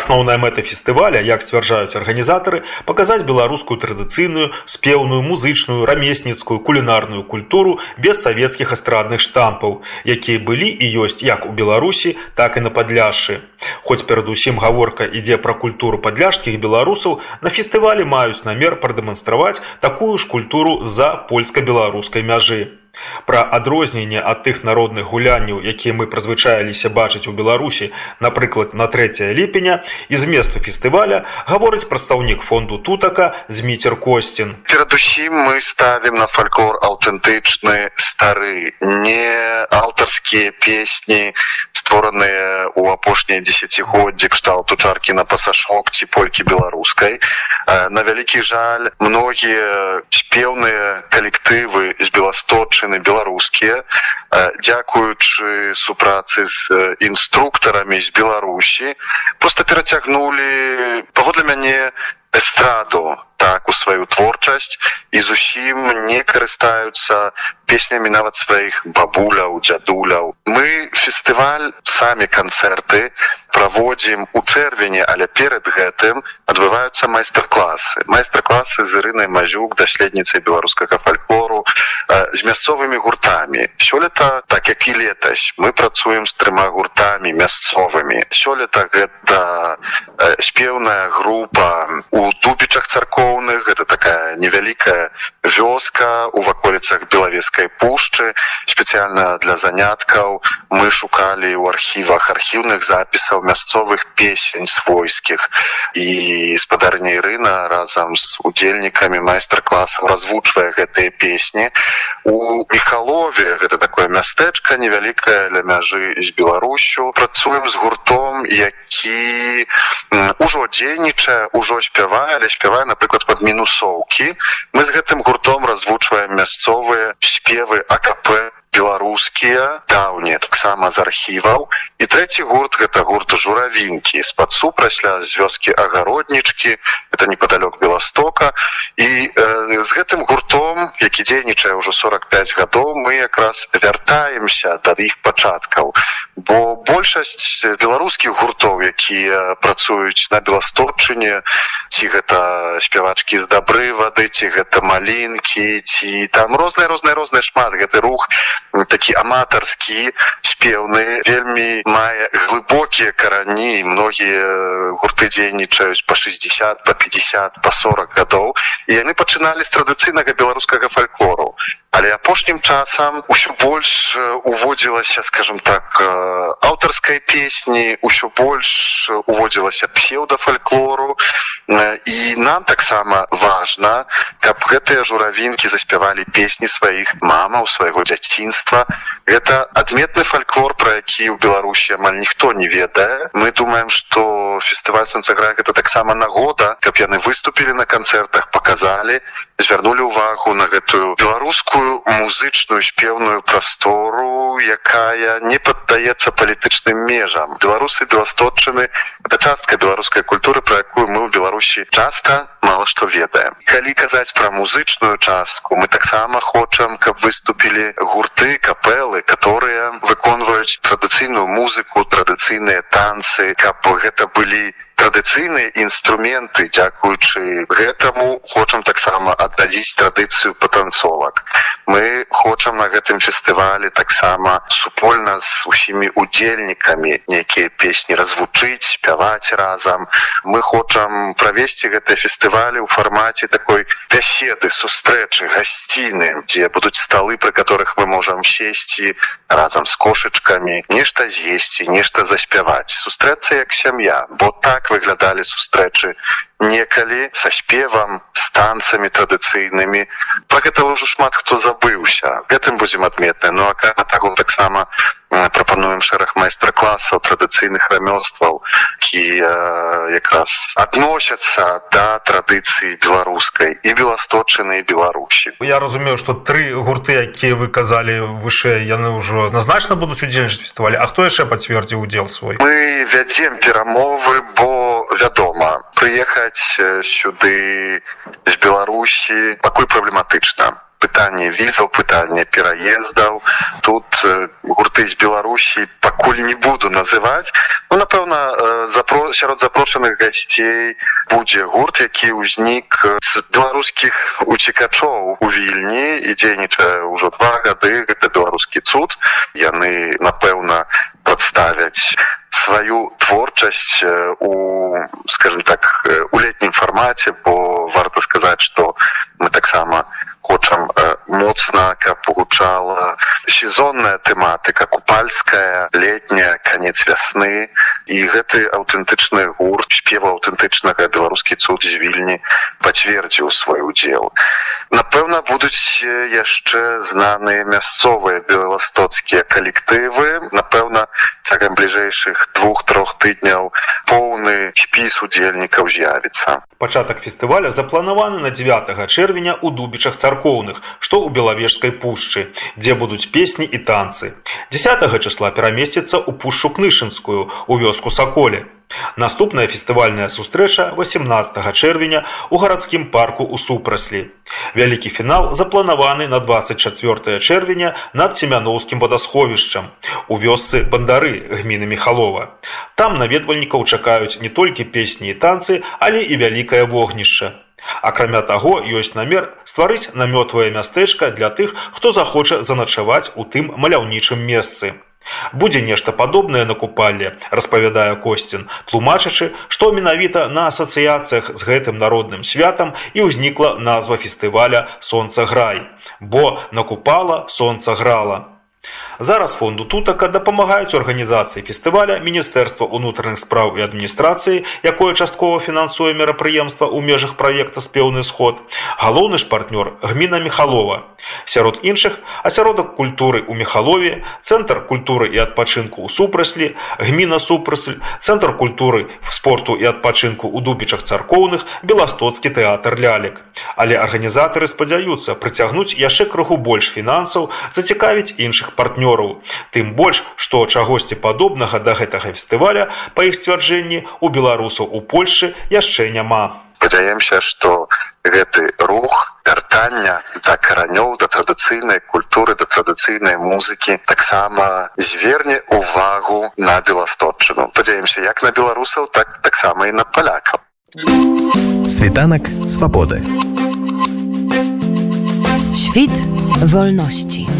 Асноўная мэта фестываля, як сцвярджаюць арганізатары, паказаць беларускую традыцыйную, спеўную, музычную, рамесніцкую, кулінарную культуру без савецкіх эстрадных штампаў, якія былі і ёсць як у Беларусі, так і на падляшы. Хоць перадусім гаворка ідзе пра культуру падляшскіх беларусаў, на фестывалі маюць намер прадэманстраваць такую ж культуру з-за польска-беларускай мяжы. Пра адрозненне ад тых народных гулянняў, якія мы прызвычаіліся бачыць у Беларусі, напрыклад, на 3 ліпеня і зместу фестываля гаворыць прадстаўнік фонду тутака зміцер Косцін. Перадусім мы ставім на фальклор аўтэнтычны стары, не аўтарскія песні, створаныя ў апошнія дзесяцігоддзі кшталту чаркі на пасашок ці полькі беларускай. На вялікі жаль, многія спеўныя калектывы з беласточы жанчыны беларускія дзякуючы супрацы з інструктарамі з беларусі просто перацягнули паводле мяне эстраду так у сваю творчасць і зусім не карыстаюцца песнямі нават сваіх бабуляў дзядуляў. Мы фестываль самі канцэрты праводзім у чэрвені але перад гэтым адбываюцца майстар-класы. Майстар-класы з ірынай мазюк даследніцай беларускага фальклору з мясцовымі гуртамі. Сёлета так як і летась мы працуем з трыма гуртамі мясцовымі. Сёлета гэта спеўная група у тупічах царкоўных. Гэта такая невялікая вёска у ваколіцах белавескай пушчы спецыяльна для заняткаў мы шукалі ў архівах архіўных запісаў мясцовых песень свойскіх і спадарня ірына разам з удзельнікамі майстар-класаў развучвае гэтыя песні у міхалове гэта такое мястэчка невялікая ля мяжы з беларусю працуем з гуртом які ужо дзейнічае ужо спявае але спявае напрыклад под мінусоўкі мы з гэтым гуртом развучваем мясцовыя спевы акп беларускія даўнія таксама з архіваў і трэці гурт гэта гурт журавінкі з-пад супрасля з вёскі агароднічкі это непадалёк беластока і э, з гэтым гуртом які дзейнічае ўжо 45 гадоў мы якраз вяртаемся да іх пачаткаў бо большасць беларускіх гуртоў якія працуюць на беластопчыне ці гэта спявачкі з дабры вады ці гэта малінкі ці там розныя розныя розныя шмат. Гэты рух такі аматарскі спеўны вельмі мае глыбокія карані. Многія гурты дзейнічаюць по 60 по 50 по 40 гадоў. І яны пачыналі з традыцыйнага беларускага фальклору. Але апошнім часам усё больш уводзілася скажем так аўтарскай песні ўсё больш уводзілася псеўдафальклору і нам таксама важна каб гэтыя журавінкі заспявалі песні сваіх мамаў свайго дзяцінства это адметны фальклор про які ў беларусі амаль ніхто не ведае мы думаем что фестываль сонцаграк это таксама нагода каб яны выступілі на канцэртах показалі звярнулі увагу на гэтую беларускую музычную спеўную прастору якая не паддаецца палітычным межам. Беларусы беласточчыны это частка беларускай культуры про якую мы ў беларусі часта мало што ведаем. Калі казаць пра музычную частку мы таксама хочам каб выступілі гурты капелы которые выконваюць традыцыйную музыку традыцыйныя танцы каб гэта былі традыцыйныя інструменты дзякуючы гэтаму хочам таксама аддадзіць традыцыю патанцовак. Мы хочам на гэтым фестывалі таксама супольна з усімі удзельнікамі нейкія песні развучыць спяваць разам. Мы хочам правесці гэтыя фестывалі ў фармаце такой бяседы сустрэчы гасціны дзе будуць сталы пры которых мы можам сесці разам з кошачкамі нешта з'есці нешта заспяваць. Сустрэцца як сям'я бо так выглядалі сустрэчы некалі са спевам з танцамі традыцыйнымі. Про гэта ўжо шмат хто забыўся. Гэтым будзем адметны. Ну а так таксама прапануем шэраг майстра-класаў традыцыйных рамёстваў які якраз адносяцца да традыцыі беларускай і беласточыны і беларусі. Я разумею что тры гурты якія вы казалі вышэй яны ўжо назначна будуць удзельнічаць фестывалі. А хто яшчэ пацвердзіў удзел свой? Мы вядзем перамовы бо прыехаць сюды з беларусі пакуль праблематычна пытанне візаў пытанне пераездаў тут гурты з беларусі пакуль не буду называць ну напэўна запро сярод запрошаных гасцей будзе гурт які ўзнік з беларускіх уцікачоў у вільні. І дзейнічае ўжо два гады гэта беларускі цуд. Яны напэўна прадставяць сваю творчасць у скажем так у летнім фармаце бо варта сказаць што мы таксама хочам моцна каб пагучала сезонная тэматыка купальская летняя канец вясны і гэты аўтэнтычны гурт спева аўтэнтычнага беларускі цуд з вільні пацвердзіў свой удзел. Напэўна будуць яшчэ знаныя мясцовыя беластоцкія калектывы. Напэўна цягам бліжэйшых двух-трох тыдняў поўны спіс удзельнікаў з'явіцца. Пачатак фестываля запланаваны на 9 чэрвеня у дубічах царкоўных што ў белавежскай пушчы дзе будуць песні і танцы. 10 числа перамесціцца ў пушчу кнышынскую у вёску саколе Наступная фестывальная сустрэча 18 чэрвеня ў гарадскім парку ў супраслі. Вялікі фінал запланаваны на 24 чэрвеня над семяноўскім вадасховішчам у вёсцы бандары гміны мехалова. Там наведвальнікаў чакаюць не толькі песні і танцы, але і вялікае вогнішча. Акрамя таго, ёсць намер стварыць намётвае мястэчка для тых, хто захоча заначаваць у тым маляўнічым месцы. Будзе нешта падобнае на купалле, распавядае Косцін, тлумачачы, што менавіта на асацыяцыях з гэтым народным святам і ўзнікла назва фестываля сонца грай, бо накупала сонца грала. Зараз фонду тутака дапамагаюць арганізацыі фестываля міністэрства ўнутраных спраў і адміністрацыі, якое часткова фінансуе мерапрыемства ў межах праекта спеўны сход. Галоўны ж партнёр гміна Мехалова. Сярод іншых асяродак культуры ў Мехалове, цэнтр культуры і адпачынку ў супраслі, гміна супрасль, цэнтр культуры спорту і адпачынку ў дубічах царкоўных, беластоцкі тэатр лялек. Але арганізатары спадзяюцца прыцягнуць яшчэ крыху больш фінансаў, зацікавіць іншых партнёраў. Тым больш, што чагосьці падобнага да гэтага фестываля, па іх сцвярджэнні, у беларусаў у Польшчы яшчэ няма. Спадзяемся, што гэты рух вяртання да каранёў да традыцыйнай культуры да традыцыйнай музыкі таксама зверне увагу на беластотчыну. Падзяемся як на беларусаў, так таксама і на палякаў. Світанак свабоды. Świt wolności.